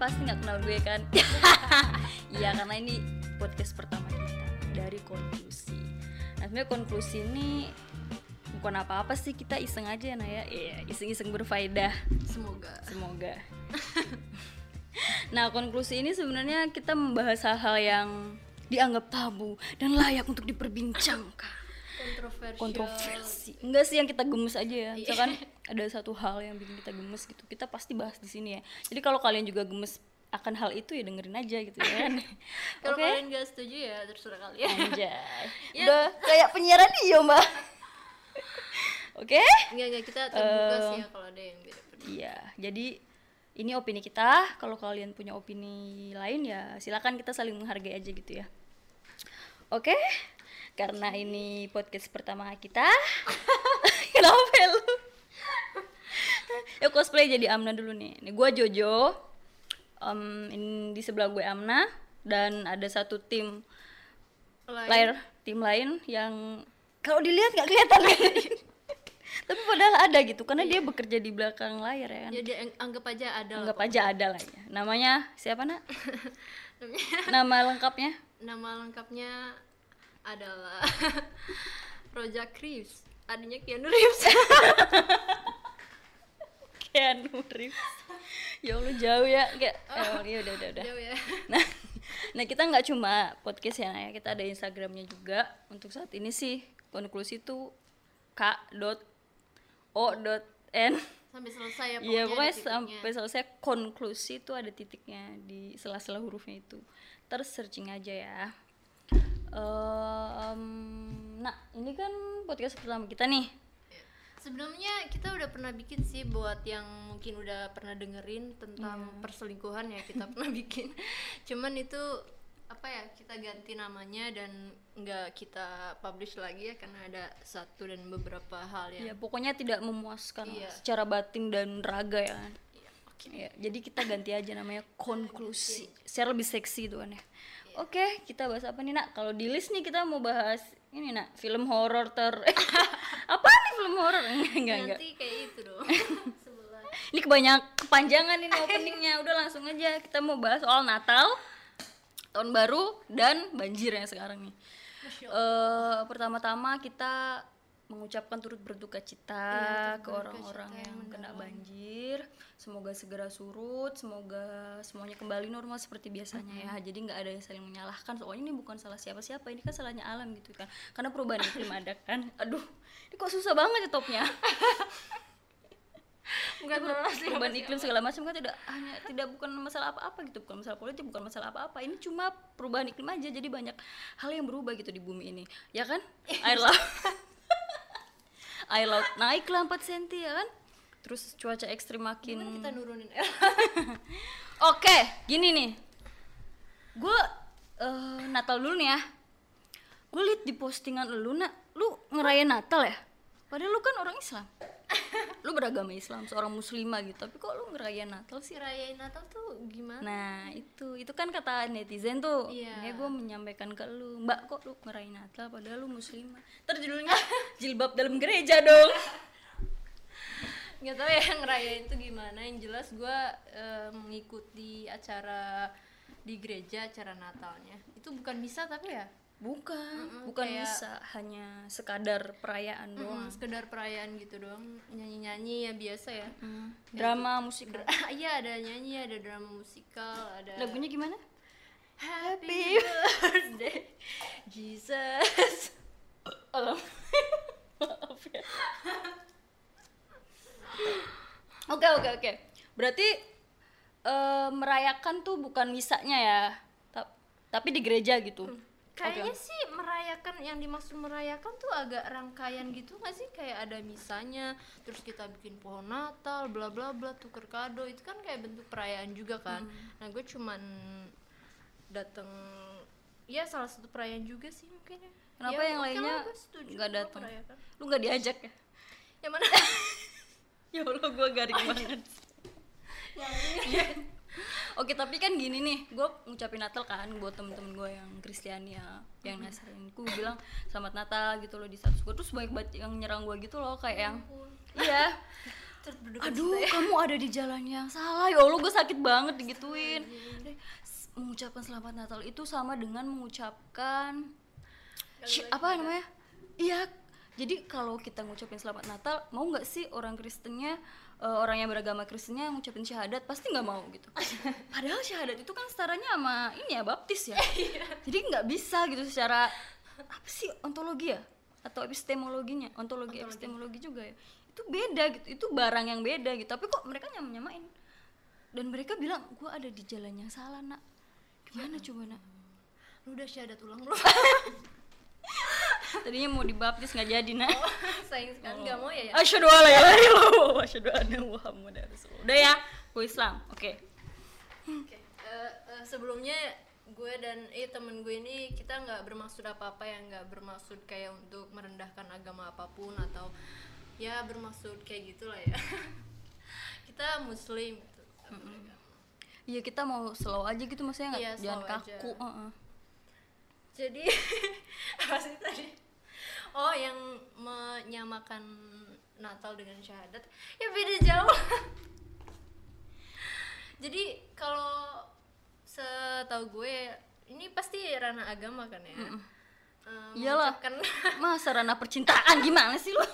Pasti nggak kenal gue kan? Iya, karena ini podcast pertama kita dari konklusi. Nah, sebenarnya konklusi ini bukan apa-apa sih kita iseng aja nah ya. Iya, iseng-iseng berfaedah. Semoga. Semoga. nah, konklusi ini sebenarnya kita membahas hal-hal yang dianggap tabu dan layak untuk diperbincangkan. Kontroversial. Kontroversi. Enggak sih yang kita gemes aja ya. Misalkan ada satu hal yang bikin kita gemes gitu, kita pasti bahas di sini ya. Jadi kalau kalian juga gemes akan hal itu ya dengerin aja gitu ya kan. Kalau Oke. kalian gak setuju ya terserah kalian. Anjay. Ya. Udah kayak penyiaran dia, Mbak. Oke? Enggak enggak kita terbuka Eh, sih ya kalau ada yang beda. Iya, jadi ini opini kita. Kalau kalian punya opini lain ya silakan kita saling menghargai aja gitu ya. Oke? Karena ini podcast pertama kita. Kenapa lu? ya cosplay jadi Amna dulu nih. Nih gua Jojo. Em, ini di sebelah gue Amna dan ada satu tim Lain. tim lain yang kalau dilihat nggak kelihatan tapi padahal ada gitu karena dia bekerja di belakang layar ya kan Jadi ang- anggap aja ada lah anggap aja ada lah ya namanya siapa nak nama lengkapnya Nama lengkapnya adalah Rojak Reeves. Adanya Keanu Reeves. Keanu Reeves ya Allah jauh ya kayak oh, ya udah udah udah Jauh ya. nah nah kita nggak cuma podcast ya Nak, ya kita ada instagramnya juga untuk saat ini sih konklusi itu k dot o dot n Sampai selesai ya Iya pokoknya pokoknya ada titiknya. sampai selesai konklusi itu ada titiknya di sela-sela hurufnya itu. Terus searching aja ya. Em, nah ini kan podcast pertama kita nih. Iya. Sebelumnya kita udah pernah bikin sih buat yang mungkin udah pernah dengerin tentang Iya. perselingkuhan ya kita pernah bikin. Cuman itu apa ya kita ganti namanya dan nggak kita publish lagi ya karena ada satu dan beberapa hal Ya yang pokoknya tidak memuaskan Iya. secara batin dan raga ya kan. Iya, oke. Ya, jadi kita ganti aja namanya konklusi. Secara lebih seksi tuh kan ya. Oke, kita bahas apa nih nak? Kalau di list nih kita mau bahas ini nak film horor ter. apa film horor? Enggak enggak enggak. Nanti kayak itu dong. Sebelah. Ini kebanyak kepanjangan ini openingnya. Udah langsung aja kita mau bahas soal Natal, tahun baru dan banjir yang sekarang nih. Eh pertama-tama kita mengucapkan turut berduka cita Iya, ke orang-orang yang yang kena banjir. Semoga segera surut, semoga semuanya kembali normal seperti biasanya ya. Jadi nggak ada yang saling menyalahkan. Soalnya ini bukan salah siapa-siapa, ini kan salahnya alam gitu kan. Karena perubahan iklim ada kan. Aduh, ini kok susah banget ya topnya. Bukan siapa perubahan iklim segala macam kan tidak hanya tidak bukan masalah apa-apa gitu bukan masalah politik bukan masalah apa-apa ini cuma perubahan iklim aja jadi banyak hal yang berubah gitu di bumi ini ya kan air laut air laut naik lah 4 cm ya kan? Terus cuaca ekstrim makin Gimana kita nurunin air? oke gini nih. Gue eh, Natal dulu nih ya. Gue liat di postingan lu nak. Lu ngerayain Natal ya? Padahal lu kan orang Islam lu beragama Islam seorang muslimah gitu. Tapi kok lu ngerayain Natal sih? Rayain Natal tuh gimana? nah itu. Itu kan kata netizen tuh. Iya. ya gue menyampaikan ke lu mbak kok lu ngerayain Natal padahal lu muslimah? Terus judulnya jilbab dalam gereja dong. Nggak tahu ya ngerayain itu gimana. Yang jelas gue mengikuti acara di gereja acara Natalnya. Itu bukan misa tapi ya bukan. Mm-mm, bukan kayak- bisa hanya sekadar perayaan doang. mm, sekedar perayaan gitu doang. Nyanyi nyanyi ya biasa ya. Hmm, drama musik iya ada nyanyi ada drama musikal ada lagunya gimana? Happy birthday Jesus. Alam. Maaf ya. Oke oke oke. Berarti eh, merayakan tuh bukan misanya ya, Ta- tapi di gereja gitu. Kayaknya sih merayakan yang dimaksud merayakan tuh agak rangkaian gitu nggak sih kayak ada misanya, terus kita bikin pohon Natal, bla bla bla, tuker kado itu kan kayak bentuk perayaan juga kan. Nah gue cuman dateng ya salah satu perayaan juga sih mungkin ya. Kenapa Ya, yang lainnya nggak datang? merayakan. Lu nggak diajak ya? Yang mana? Ya Allah gue garing banget. yang ini. Oke tapi kan gini nih, gue ngucapin Natal kan buat temen-temen gue yang Kristiani ya, yang Nasrani. Gue bilang selamat Natal gitu loh di status gue. Terus banyak banget yang nyerang gue gitu loh kayak yang iya. Aduh ya. kamu ada di jalan yang salah. Ya allah gue sakit banget digituin. mengucapkan selamat natal itu sama dengan mengucapkan apa namanya? Iya. Jadi kalau kita ngucapin selamat natal mau nggak sih orang Kristennya eh, orang yang beragama Kristennya ngucapin syahadat pasti nggak mau gitu. Padahal syahadat itu kan setaranya sama ini ya baptis ya. Jadi nggak bisa gitu secara apa sih ontologi ya? Atau epistemologinya ontologi, epistemologi juga ya. Itu beda gitu itu barang yang beda gitu. Tapi kok mereka nyam nyamain dan mereka bilang gua ada di jalan yang salah nak. Gimana coba nak? Lu udah syahadat ulang belum? tadinya mau dibaptis nggak jadi nak. Sayang sekali. Nggak mau ya ya. asyhadu alla ilaha illallah asyhadu anna muhammadar rasulullah. Udah ya gue Islam. Oke. Oke, eh, eh, sebelumnya gue dan eh temen gue ini kita nggak bermaksud apa-apa ya. Nggak bermaksud kayak untuk merendahkan agama apa pun atau ya bermaksud kayak gitulah ya. Kita muslim gitu. Iya kita mau slow aja gitu maksudnya nggak? Iya, jangan aja. kaku heeh. jadi apa sih tadi oh yang menyamakan Natal dengan syahadat? Ya beda jauh. Jadi kalau setahu gue ini pasti ranah agama kan ya? Eh, Iyalah. mengucapkan masa ranah percintaan? Gimana sih lo?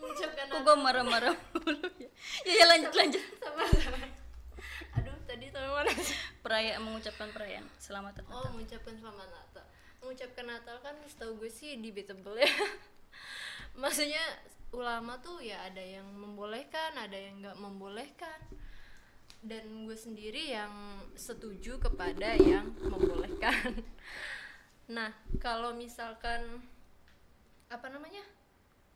Mengucapkan kok gue marah-marah mulu ya? Ya, ya lanjut lanjut. sama-sama aduh tadi sampai mana perayaan mengucapkan perayaan. Selamat Natal Oh, mengucapkan selamat Natal. Mengucapkan Natal kan setahu gue sih debatable ya. Maksudnya ulama tuh ya ada yang membolehkan, ada yang nggak membolehkan. Dan gue sendiri yang setuju kepada yang membolehkan. Nah, kalau misalkan apa namanya?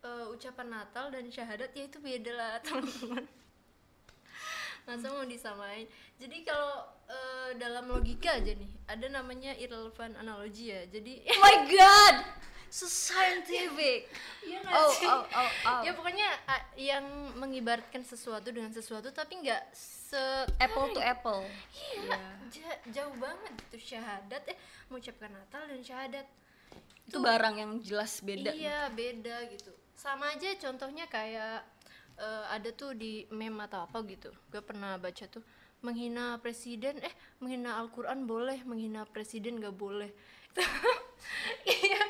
eh, ucapan Natal dan syahadat ya itu beda lah, teman-teman masa mau disamain jadi kalau eh, dalam logika aja nih. Ada namanya irrelevant analogy ya. Jadi oh my god! So scientific. Nggak oh oh oh oh. Ya pokoknya ah, yang mengibaratkan sesuatu dengan sesuatu tapi nggak se apple to apple. Iya, ja- jauh banget gitu syahadat. Eh mengucapkan Natal dan syahadat. Itu barang yang jelas beda Iya beda gitu. Sama aja contohnya kayak eh, ada tuh di meme atau apa gitu. Gue pernah baca tuh menghina presiden eh menghina Al-Quran boleh menghina presiden gak boleh. Iya.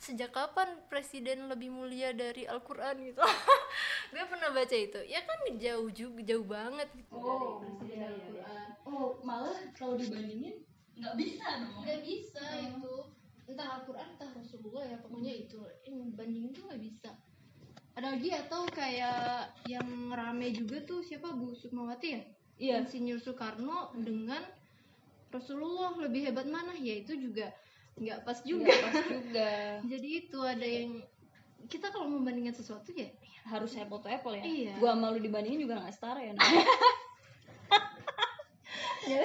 Sejak kapan presiden lebih mulia dari Al-Quran gitu? Gue pernah baca itu. Ya kan jauh juga jauh banget gitu. Oh, dari presiden iya, iya, Al-Quran. Oh malah kalau dibandingin nggak bisa dong. Nggak bisa itu. Entah Al-Quran entah Rasulullah ya pokoknya itu. Yang bandingin tuh nggak bisa. Ada lagi atau kayak yang rame juga tuh siapa? Bu Sukmawati ya Iya. Insinyur Soekarno dengan Rasulullah lebih hebat mana? Ya itu juga nggak pas juga. Nggak pas juga. Jadi itu ada yang kita kalau membandingkan sesuatu ya harus apple to apple ya. Iya. gua sama lu dibandingin juga nggak setara ya ya.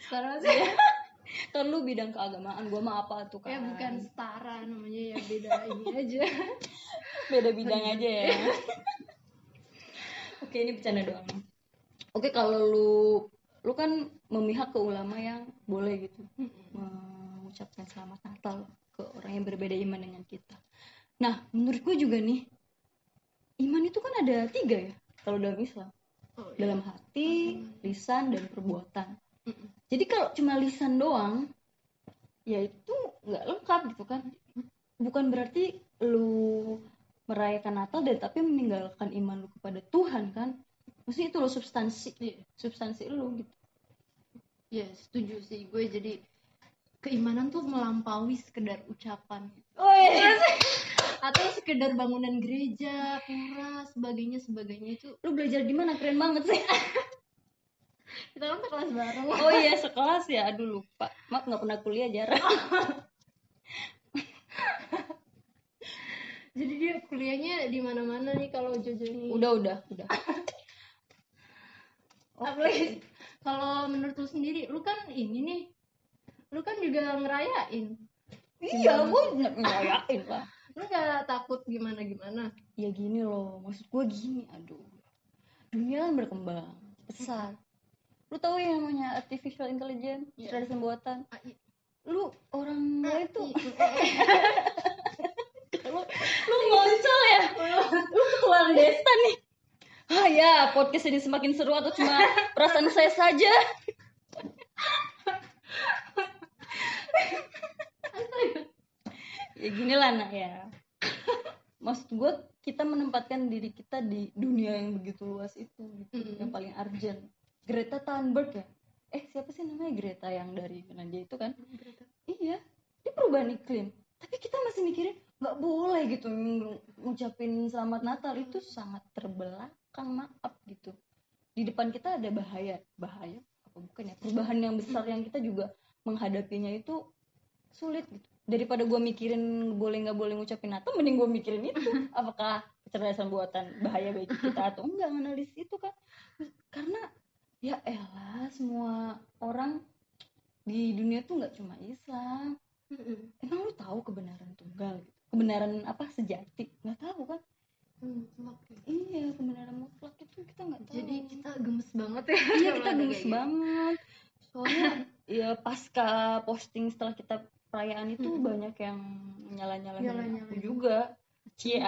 Sekarang sih. Kan lu bidang keagamaan gua mah apa tuh kan ya bukan setara namanya ya beda ini aja. Beda bidang aja ya. Oke ini bercanda doang oke kalau lu lu kan memihak ke ulama yang boleh gitu. Mengucapkan selamat Natal ke orang yang berbeda iman dengan kita. Nah menurut gue juga nih iman itu kan ada tiga ya kalau dalam Islam. Oh, iya. dalam hati lisan dan perbuatan. Jadi kalau cuma lisan doang ya itu nggak lengkap gitu kan. Bukan berarti lu merayakan Natal dan tapi meninggalkan iman lu kepada Tuhan kan maksudnya itu lo substansi Iya. substansi lu gitu. Ya setuju sih gue. Jadi keimanan tuh melampaui sekedar ucapan. Oh atau sekedar bangunan gereja, pura, sebagainya sebagainya. Itu lu belajar di mana? Keren banget sih. Kita kan kelas bareng. oh iya sekelas ya. Aduh lupa. Mak nggak pernah kuliah jarang Jadi dia kuliahnya di mana-mana nih kalau Jojo ini. udah udah udah Apalagi kalau menurut lu sendiri, lu kan ini nih, lu kan juga ngerayain. iya gue ngerayain lah Lu gak takut gimana-gimana? ya gini loh maksud gue gini aduh. Dunia kan berkembang besar lu tahu yang namanya artificial intelligence Iya. kecerdasan buatan lu orang lain tuh i- kalau lu lu ngoncol ya? Lu keluar desa nih ah ya podcast ini semakin seru atau cuma perasaan saya saja? Ya gini lah nak ya. Maksud gue kita menempatkan diri kita di dunia yang begitu luas itu gitu, Mm-mm. yang paling urgent. Greta Thunberg ya? Eh siapa sih namanya Greta yang dari Finlandia itu kan? Iya dia perubahan iklim. Tapi kita masih mikirin nggak boleh gitu ng- ngucapin selamat Natal. Itu sangat terbelakang maaf gitu. Di depan kita ada bahaya. Bahaya apa bukan ya? Perubahan yang besar yang kita juga menghadapinya itu sulit gitu. Daripada gue mikirin boleh nggak boleh ngucapin Natal mending gue mikirin itu. Apakah kecerdasan buatan bahaya bagi kita atau enggak analisis itu kan karena ya elah semua orang di dunia tuh nggak cuma Islam. Emang lu tahu kebenaran tunggal gitu? Kebenaran apa? Sejati? Nggak tahu kan Hmm, oke. iya kebenaran mutlak itu kita nggak tahu jadi kita gemes banget ya iya kita gemes gitu. banget soalnya ya pasca posting setelah kita perayaan itu Mm-mm. banyak yang nyala-nyalahin aku Nyala-nyalahin. juga cie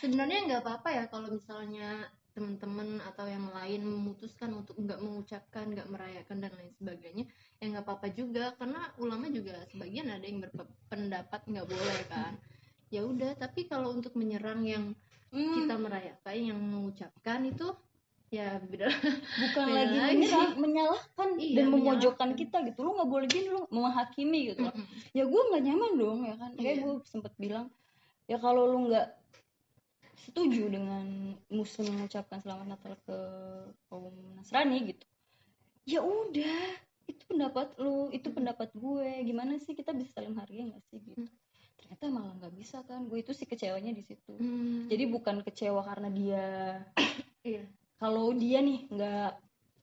sebenarnya nggak apa-apa ya kalau misalnya teman-teman atau yang lain memutuskan untuk nggak mengucapkan nggak merayakan dan lain sebagainya ya nggak apa-apa juga karena ulama juga sebagian ada yang berpendapat nggak boleh kan ya udah tapi kalau untuk menyerang yang Hmm, kita merayakan yang mengucapkan itu ya beda. Bukan beda lagi lagi. menyerang, menyalahkan Iya, dan memojokkan kita gitu. Lu nggak boleh gini lu menghakimi gitu. Mm-mm. ya gue nggak nyaman dong ya kan? Kayak Iya. gue sempet bilang ya kalau lu nggak setuju dengan muslim mengucapkan selamat natal ke kaum nasrani gitu ya udah. Itu pendapat lu itu pendapat gue. Gimana sih kita bisa saling hargai nggak sih gitu ternyata malah nggak bisa kan. Gue itu sih kecewanya di situ. Hmm, jadi bukan kecewa karena dia iya. Kalau dia nih nggak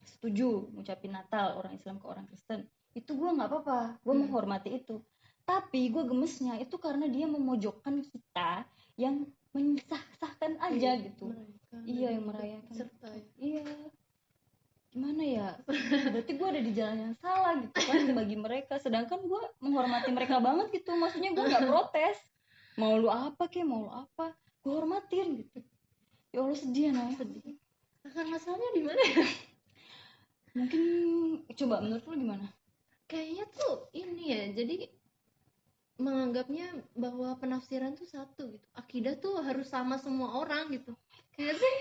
setuju ngucapin Natal orang Islam ke orang Kristen itu gue nggak apa-apa. Gue Hmm. menghormati itu. Tapi gue gemesnya itu karena dia memojokkan kita yang mensah-sahkan aja Iya, gitu. merayakan. Iya, yang merayakan. serta ya. iya gimana ya? Berarti gue ada di jalan yang salah gitu kan bagi mereka. Sedangkan gue menghormati mereka banget gitu. Maksudnya gue nggak protes. Mau lu apa kek? Mau lu apa? Gue hormatin gitu. Ya Allah sedih nah sedih. Akar masalahnya di mana ya? Mungkin coba menurut lu gimana? Kayaknya tuh ini ya jadi menganggapnya bahwa penafsiran tuh satu gitu. Akidah tuh harus sama semua orang gitu. Kayak sih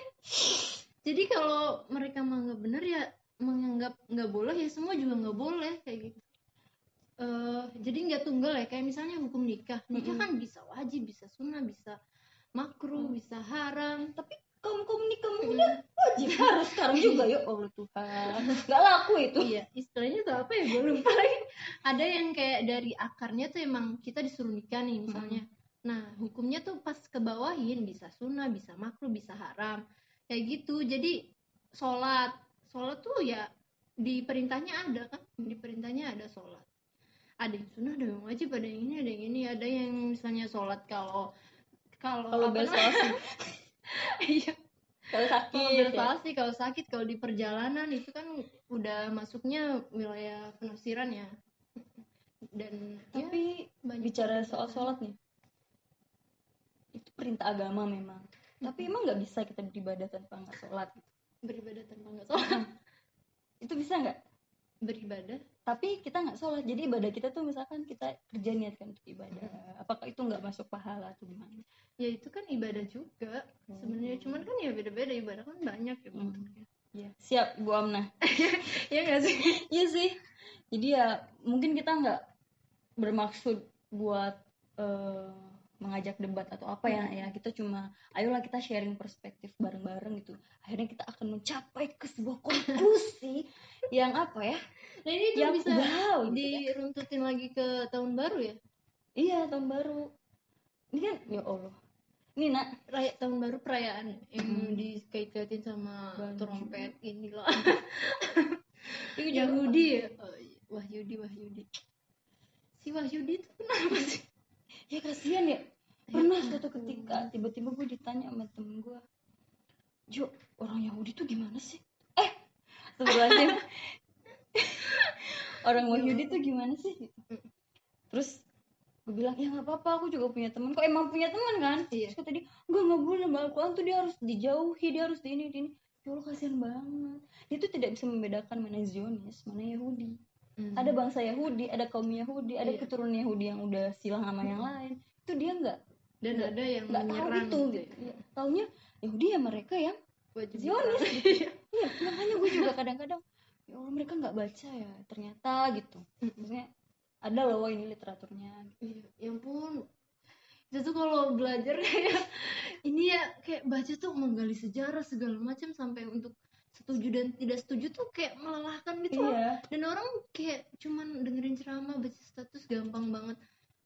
jadi kalau mereka menganggap benar ya menganggap nggak boleh ya semua juga nggak boleh kayak gitu. Eh, jadi nggak tunggal ya kayak misalnya hukum nikah. Nikah Mm-mm. kan bisa wajib bisa sunnah bisa makruh Mm. bisa haram. Tapi kaum kaum nikah muda wajib. Harus sekarang juga ya Allah Tuhan. Nggak laku itu. Iya istilahnya tuh apa ya? Gue lupa lagi. Ada yang kayak dari akarnya tuh emang kita disuruh nikah nih misalnya. Nah hukumnya tuh pas ke bawahin bisa sunnah bisa makruh bisa haram kayak gitu. Jadi sholat. Sholat tuh ya di perintahnya ada kan? Di perintahnya ada sholat. Ada yang sunnah ada yang wajib ada yang ini ada yang ini. Ada yang misalnya sholat kalau kalau kalau iya. Kalau sakit kalau ya. kalau sakit kalau di perjalanan itu kan udah masuknya wilayah penafsiran ya. Dan ya, tapi banyak bicara soal sholat nih itu perintah agama memang tapi emang nggak bisa kita beribadah tanpa nggak sholat gitu. beribadah tanpa nggak sholat. Itu bisa nggak? Beribadah? Tapi kita nggak sholat. Jadi ibadah kita tuh misalkan kita kerja niatkan untuk ibadah. Apakah itu nggak masuk pahala atau gimana? Ya itu kan ibadah juga sebenarnya. Cuman kan ya beda-beda. Ibadah kan banyak ya Hmm. ya siap Bu Amna. Ya nggak sih? Iya sih. Jadi ya mungkin kita nggak bermaksud buat eh, mengajak debat atau apa ya ya kita cuma ayolah kita sharing perspektif bareng-bareng gitu. Akhirnya kita akan mencapai ke sebuah konklusi yang apa ya nah ini tuh yang bisa wow gitu ya. diruntutin lagi ke tahun baru ya? Iya tahun baru. Ini kan ya Allah. Ini nak. Raya, tahun baru perayaan yang Hmm. dikait-kaitin sama Baju. trompet ini loh itu juga Yahudi ya? Oh, iya. Wahyudi Wahyudi. Si Wahyudi tuh kenapa sih ya kasihan ya. Pernah suatu ketika tiba-tiba gue ditanya sama temen gue Jo orang Yahudi tuh gimana sih? Eh sebelahnya orang Yahudi tuh gimana sih? Gitu. terus gue bilang ya nggak apa-apa aku juga punya teman kok emang punya teman kan? Iya. terus kata dia enggak nggak boleh mbak. Al-Quran tuh dia harus dijauhi dia harus di ini di ini. Ya Allah kasihan banget. Dia tuh tidak bisa membedakan mana Zionis mana Yahudi Hmm. ada bangsa Yahudi ada kaum Yahudi ada Iya. keturunan Yahudi yang udah silang sama yang lain itu dia nggak dan nggak- ada yang nggak tahu itu gitu gitu ya. taunya Yahudi ya mereka yang Wajib Zionis gitu. iya makanya gue juga kadang-kadang ya Allah mereka nggak baca ya ternyata gitu maksudnya ada loh ini literaturnya Iya, ya ampun. Itu tuh kalau belajar kayak ini ya kayak baca tuh menggali sejarah segala macam sampai untuk setuju dan tidak setuju tuh kayak melelahkan gitu iya Dan orang kayak cuman dengerin ceramah baca status gampang banget.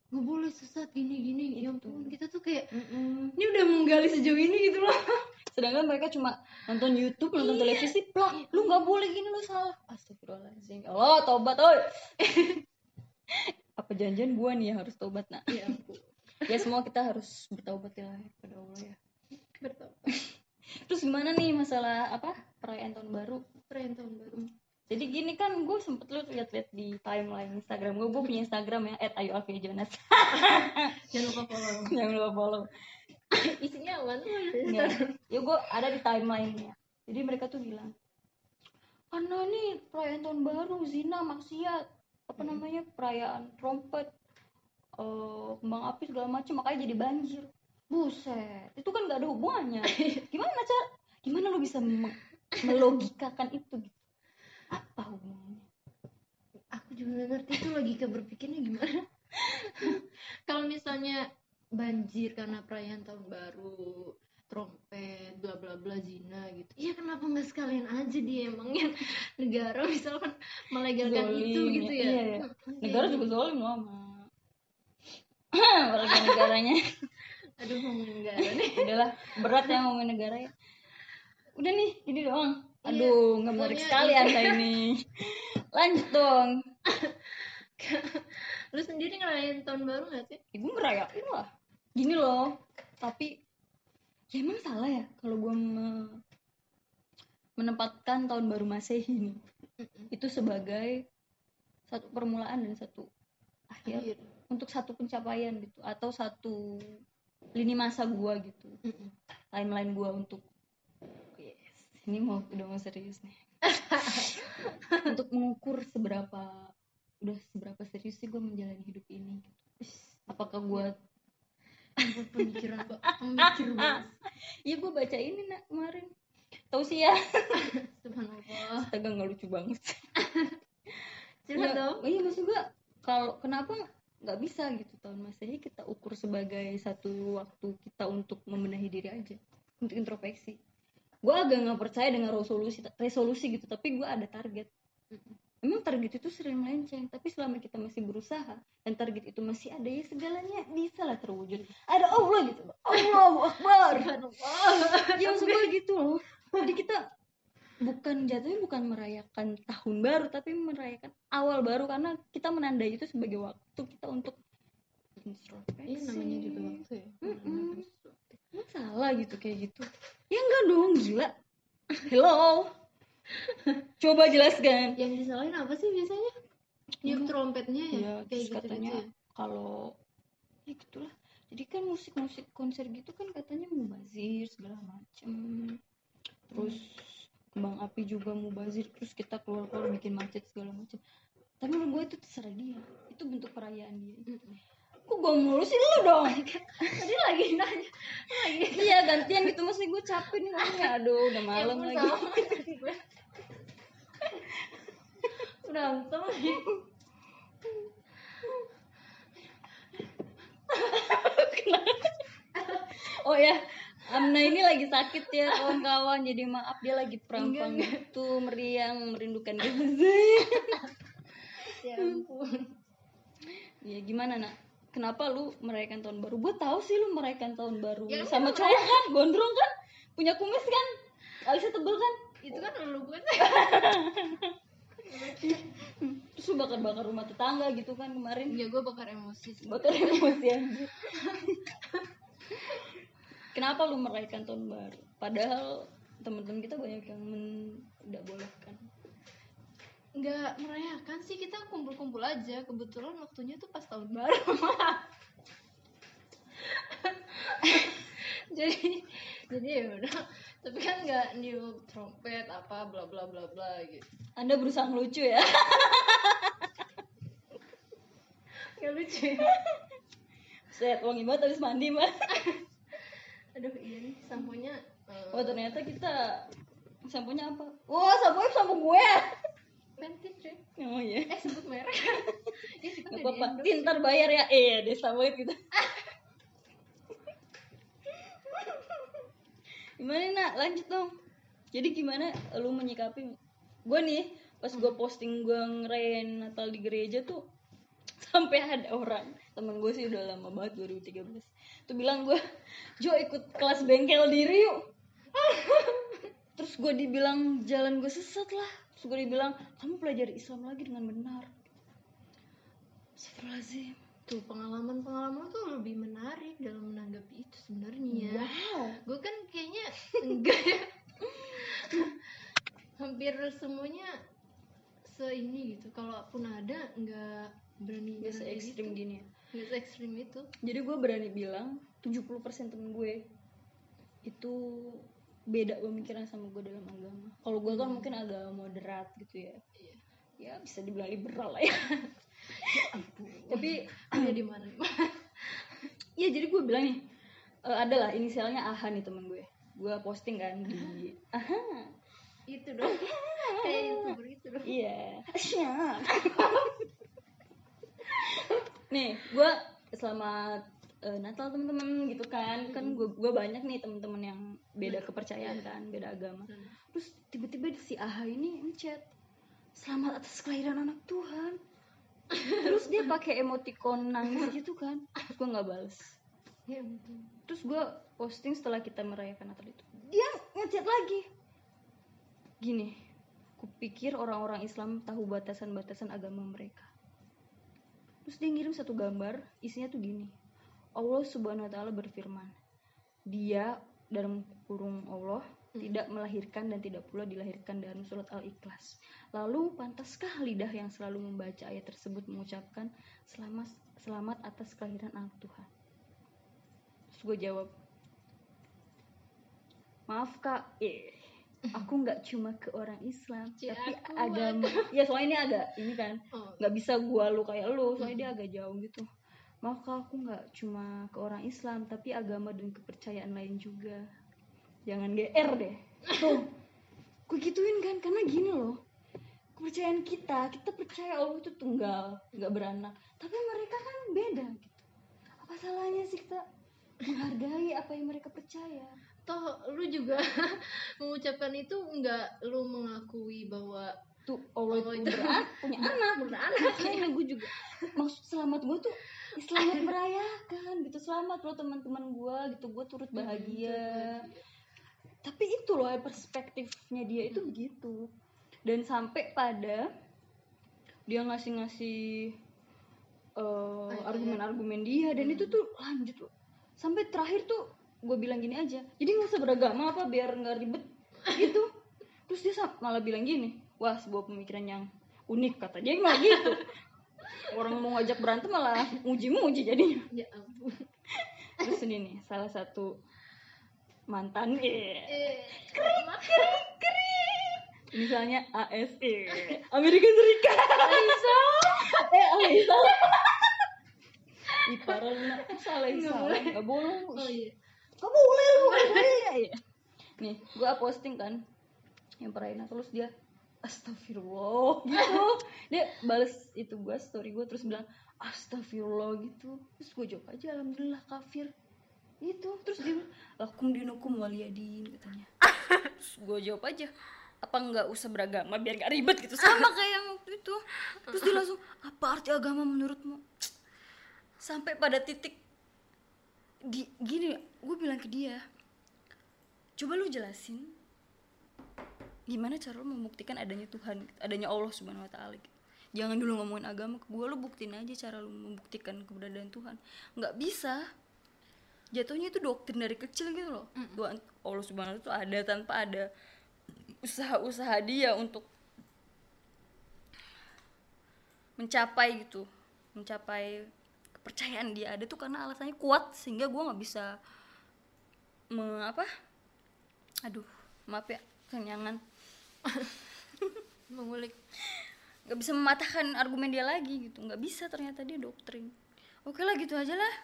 Gak boleh sesat gini gini. Ya ampun, kita tuh kayak Mm-mm. ini udah menggali sejauh ini gitu loh. sedangkan mereka cuma nonton YouTube nonton Iya. televisi plak lu nggak boleh gini lu salah astagfirullahaladzim Ya Allah tobat oi apa janjian gua nih yang harus tobat nak Ya ya semua kita harus bertaubat ya kepada Allah ya Bertapa. Terus gimana nih masalah apa perayaan tahun baru? Perayaan tahun baru. jadi gini kan gue sempet lu liat-liat di timeline Instagram gue gue punya Instagram ya @ayu_alfiajonas Jangan lupa follow. jangan lupa follow. Isinya apa? Tuh? ya, ya gue ada di timeline-nya. Jadi mereka tuh bilang karena nih perayaan tahun baru zina maksiat apa namanya perayaan trompet eh, kembang api segala macam makanya jadi banjir buset itu kan gak ada hubungannya. Gimana cara gimana lu bisa me- melogikakan itu gitu? Apa hubungannya? Aku juga nggak ngerti itu logika berpikirnya gimana. Kalau misalnya banjir karena perayaan tahun baru trompet bla bla bla zina gitu. Iya kenapa nggak sekalian aja dia emangnya negara misalkan melegalkan Zolim itu ya. gitu ya. Iya, iya. Hmm, negara juga zolim loh sama apalagi negaranya aduh ngomongin negara nih. udahlah berat ya ngomongin negara ya. Udah nih gini doang. Iya, aduh menarik pokoknya sekali itu. anda ini. Lanjut dong. Lu sendiri ngerayain tahun baru gak sih? Ibu ngerayain lah. Gini loh tapi ya emang salah ya kalau gue me- menempatkan tahun baru masehi nih itu sebagai satu permulaan dan satu akhir Akhir. untuk satu pencapaian gitu atau satu lini masa gua gitu. Timeline gua untuk yes. Ini mau udah mau serius nih. Untuk mengukur seberapa udah seberapa serius sih gua menjalani hidup ini gitu. apakah gua Ampun, pemikiran kok pemikir banget iya gua baca ini nak kemarin. Tahu sih ya? Astaga nggak lucu banget. Curhat Ya, dong. iya maksud gua kalau kenapa nggak bisa gitu tahun masehi kita ukur sebagai satu waktu kita untuk membenahi diri aja untuk introspeksi. Gua agak nggak percaya dengan resolusi resolusi gitu tapi gua ada target. Emang target itu sering melenceng tapi selama kita masih berusaha dan target itu masih ada ya segalanya bisa lah terwujud. Ada Allah gitu Allahu Akbar. Ya maksud gua gitu loh jadi kita bukan jatuhnya bukan merayakan tahun baru tapi merayakan awal baru karena kita menandai itu sebagai waktu kita untuk introspeksi. Iya namanya juga waktu ya. Mm-mm. Emang salah gitu kayak gitu? Ya enggak dong gila. Hello. Coba jelaskan. Yang disalahin apa sih biasanya? Niup trompetnya ya, ya kayak gitu katanya gitu. kalau ya gitulah. Jadi kan musik musik konser gitu kan katanya mubazir segala macem. Terus kembang api juga mubazir terus kita keluar keluar bikin macet segala macem. Tapi menurut gue itu terserah dia. Itu bentuk perayaan dia. Kok gue mulu sih lu dong? Tadi lagi nanya, lagi. iya gantian gitu. Maksudnya gue capek nih ngomongnya. Aduh udah malam Ya lagi. Berantem. Lagi. oh ya Amna ini lagi sakit ya kawan-kawan. Jadi maaf dia lagi perampang gitu meriang merindukan Gaza Ya ampun. ya gimana nak? Kenapa lu merayakan tahun baru? Gue tahu sih lu merayakan tahun baru. Ya, sama cowok kan? Gondrong kan? Punya kumis kan? Alisnya tebel kan? Itu kan lu bukan terus lu bakar-bakar rumah tetangga gitu kan kemarin? Ya gue bakar emosi sih. bakar emosi anjir kenapa lu merayakan tahun baru? Padahal teman-teman kita banyak yang tidak bolehkan nggak merayakan sih kita kumpul-kumpul aja. Kebetulan waktunya tuh pas tahun baru. Jadi jadi ya udah. Tapi kan nggak new trompet apa bla bla bla bla gitu. Anda berusaha ngelucu ya? Nggak lucu ya? Set wangi banget habis mandi mah aduh iya nih samponya eh, oh ternyata kita samponya apa? Wah sampo sampo gue. Fenty cuy. Oh iya. Eh sebut merek. Ya kita Gak nggak apa-apa, pintar bayar ya. Iya, deh sama gitu. Gimana nak, lanjut dong. Jadi gimana lu menyikapi? Gue nih, pas gue posting gue ngerayain Natal di gereja tuh Sampai ada orang Temen gue sih udah lama banget, 2013 Tuh bilang gue, Jo ikut kelas bengkel diri yuk. Terus gue dibilang jalan gue sesat lah. Terus gue dibilang, kamu pelajari Islam lagi dengan benar. Astagfirullahaladzim. Tuh pengalaman-pengalaman tuh lebih menarik dalam menanggapi itu sebenarnya. Wow. Gue kan kayaknya enggak ya. Hampir semuanya se ini gitu. Kalaupun ada nggak berani Gak berani se ekstrim gitu. gini ya se ekstrim itu. Jadi gue berani bilang 70% temen gue Itu beda pemikiran sama gue dalam agama. Kalau gue kan mungkin agak moderat gitu ya. Iya. Ya bisa dibilang liberal lah ya. Tapi ada di mana Iya jadi gue bilang nih eh, Ada lah inisialnya AHA nih temen gue. Gue posting kan di AHA. Itu dong. Kayak youtuber itu dong. Iya. Siap Nih gue selamat eh, Natal temen-temen gitu kan. Kan gue gue banyak nih temen-temen yang beda kepercayaan kan Beda agama. Hmm. Terus tiba-tiba si AHA ini ngechat Selamat atas kelahiran anak Tuhan. Terus dia pakai emoticon nangis gitu kan. Terus gue gak bales. Ya betul. Terus gue posting setelah kita merayakan Natal itu. Dia ngechat lagi. Gini Kupikir orang-orang Islam tahu batasan-batasan agama mereka Terus dia ngirim satu gambar Isinya tuh gini Allah subhanahu wa ta'ala berfirman Dia dalam kurung Allah tidak melahirkan dan tidak pula dilahirkan dalam surat Al-Ikhlas. Lalu pantaskah lidah yang selalu membaca ayat tersebut mengucapkan selamat selamat atas kelahiran anak Tuhan? Terus gue jawab, maaf kak, eh, aku nggak cuma ke orang Islam, tapi agama. Ya soalnya ini agak ini kan, oh nggak bisa gua lu kayak lu, soalnya dia agak jauh gitu. Maaf kak, aku nggak cuma ke orang Islam, tapi agama dan kepercayaan lain juga. Jangan GR deh. Tuh, gue gituin kan, karena gini loh. Kepercayaan kita, kita percaya Allah itu tunggal, nggak beranak. Tapi mereka kan beda gitu. Apa salahnya sih kita menghargai apa yang mereka percaya? Toh lu juga mengucapkan itu nggak lu mengakui bahwa Tuh Allah itu berat, punya anak, punya anak. iya. Makanya gue juga. Maksud selamat gue tuh selamat merayakan gitu. Selamat loh teman-teman gue gitu. Gue turut Hmm, bahagia. tapi itu loh perspektifnya dia itu begitu. Dan sampai pada dia ngasih-ngasih Ayat-ayat. argumen-argumen dia. Dan itu tuh lanjut loh. Sampai terakhir tuh gue bilang gini aja. Jadi nggak usah beragama apa biar nggak ribet. Gitu. Terus dia malah bilang gini wah sebuah pemikiran yang unik kata dia malah gitu. Orang mau ngajak berantem malah muji-muji jadinya. Ya ampun. Terus ini nih salah satu mantan eh eh misalnya ASE Amerika Serikat. Alisa. Eh Alisa. Iparan salah Nggak salah boleh. nggak boleh. Oh iya kamu boleh lu. Ya Iya. nih gue posting kan. Yang perayaan terus dia astagfirullah gitu. Dia bales itu gue story gue terus bilang astagfirullah gitu. Terus gue jawab aja alhamdulillah kafir. Itu terus dia lakum dinukum waliyadin katanya. Terus gue jawab aja apa nggak usah beragama biar nggak ribet gitu. Sama kayak yang waktu itu. Terus dia langsung apa arti agama menurutmu? Sampai pada titik di gini gue bilang ke dia coba lu jelasin gimana cara lu membuktikan adanya Tuhan adanya Allah subhanahu wa taala gitu. jangan dulu ngomongin agama ke gue lu buktiin aja cara lu membuktikan keberadaan Tuhan. Nggak bisa. Jatuhnya itu doktrin dari kecil gitu loh. Tuhan Allah subhanahu wa taala itu ada tanpa ada usaha-usaha dia untuk mencapai gitu mencapai kepercayaan dia ada tuh karena alasannya kuat sehingga gue nggak bisa me, apa? Aduh maaf ya kenyangan. Mengulik. Nggak bisa mematahkan argumen dia lagi gitu nggak bisa ternyata dia doktrin. Oke lah gitu aja lah.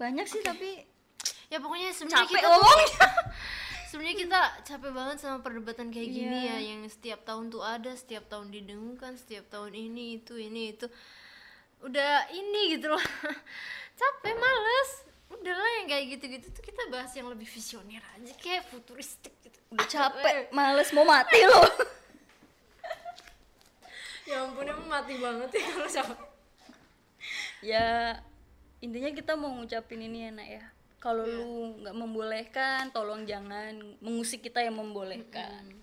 Banyak sih tapi ya pokoknya sebenarnya kita ngomong sebenarnya kita capek banget sama perdebatan kayak gini Iya. ya yang setiap tahun tuh ada setiap tahun didengungkan setiap tahun ini itu ini itu udah ini gitu loh. Capek males. Udahlah yang kayak gitu-gitu tuh kita bahas yang lebih visioner aja kayak futuristik gitu. Udah capek males mau mati loh ya ampun emang mati banget ya kalau capek. Ya intinya kita mau ngucapin ini ya nak ya. Kalau lu nggak membolehkan tolong jangan mengusik kita yang membolehkan.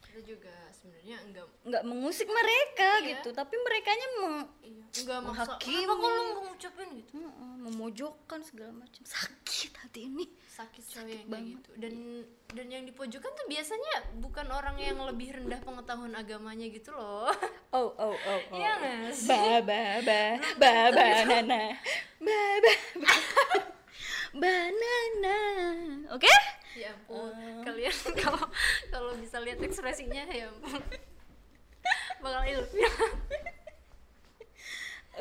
Kita juga sebenarnya enggak nggak mengusik mereka Iya. gitu tapi merekanya meng iya, enggak Menghakimi. kenapa kok lu ngucapin gitu? Mm-mm, memojokkan segala macam. Sakit hati ini. Sakit coy yang kayak banget. gitu. Dan dan yang di pojokan tuh biasanya bukan orang yang lebih rendah pengetahuan agamanya gitu loh. Oh oh oh, oh. Iya nggak sih? ba ba ba ba banana. Ba ba ba. Banana. Oke ya ampun kalian kalau kalau bisa lihat ekspresinya ya ampun. Bakal ilfil.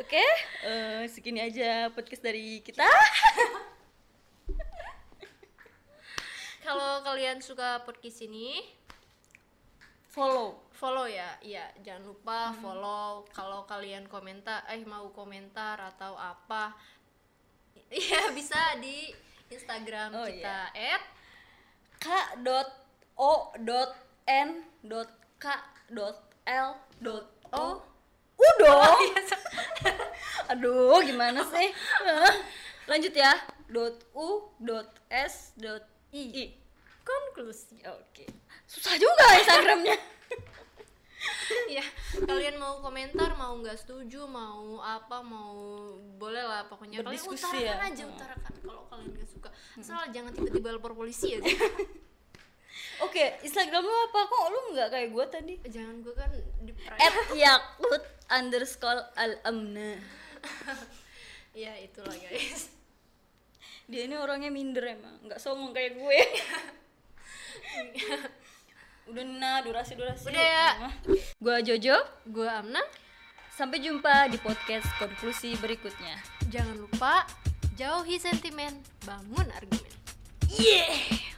Oke eh, segini aja podcast dari kita. Kalau kalian suka podcast ini follow. follow ya. Iya jangan lupa follow. Kalau kalian komentar eh mau komentar atau apa ya bisa di Instagram Oh, kita at k dot o dot n dot k dot l dot o. Udah aduh gimana sih? Lanjut ya. Dot u dot s dot i. Konklusi oke. Susah juga instagramnya ya kalian mau komentar mau nggak setuju mau apa mau boleh lah pokoknya kalian utarakan ya? aja Hmm. utarakan kalau kalian nggak suka. Asal jangan tiba-tiba lapor polisi ya oke instagram lu apa? Kok lu nggak kayak gue tadi? Jangan gue kan di at yakut underscore al amna ya itulah guys. Dia ini orangnya minder emang. Nggak songong kayak gue udah nah durasi durasi. Udah ya. gue Jojo. Gue Amna. Sampai jumpa di podcast konklusi berikutnya. Jangan lupa jauhi sentimen bangun argumen. Yeah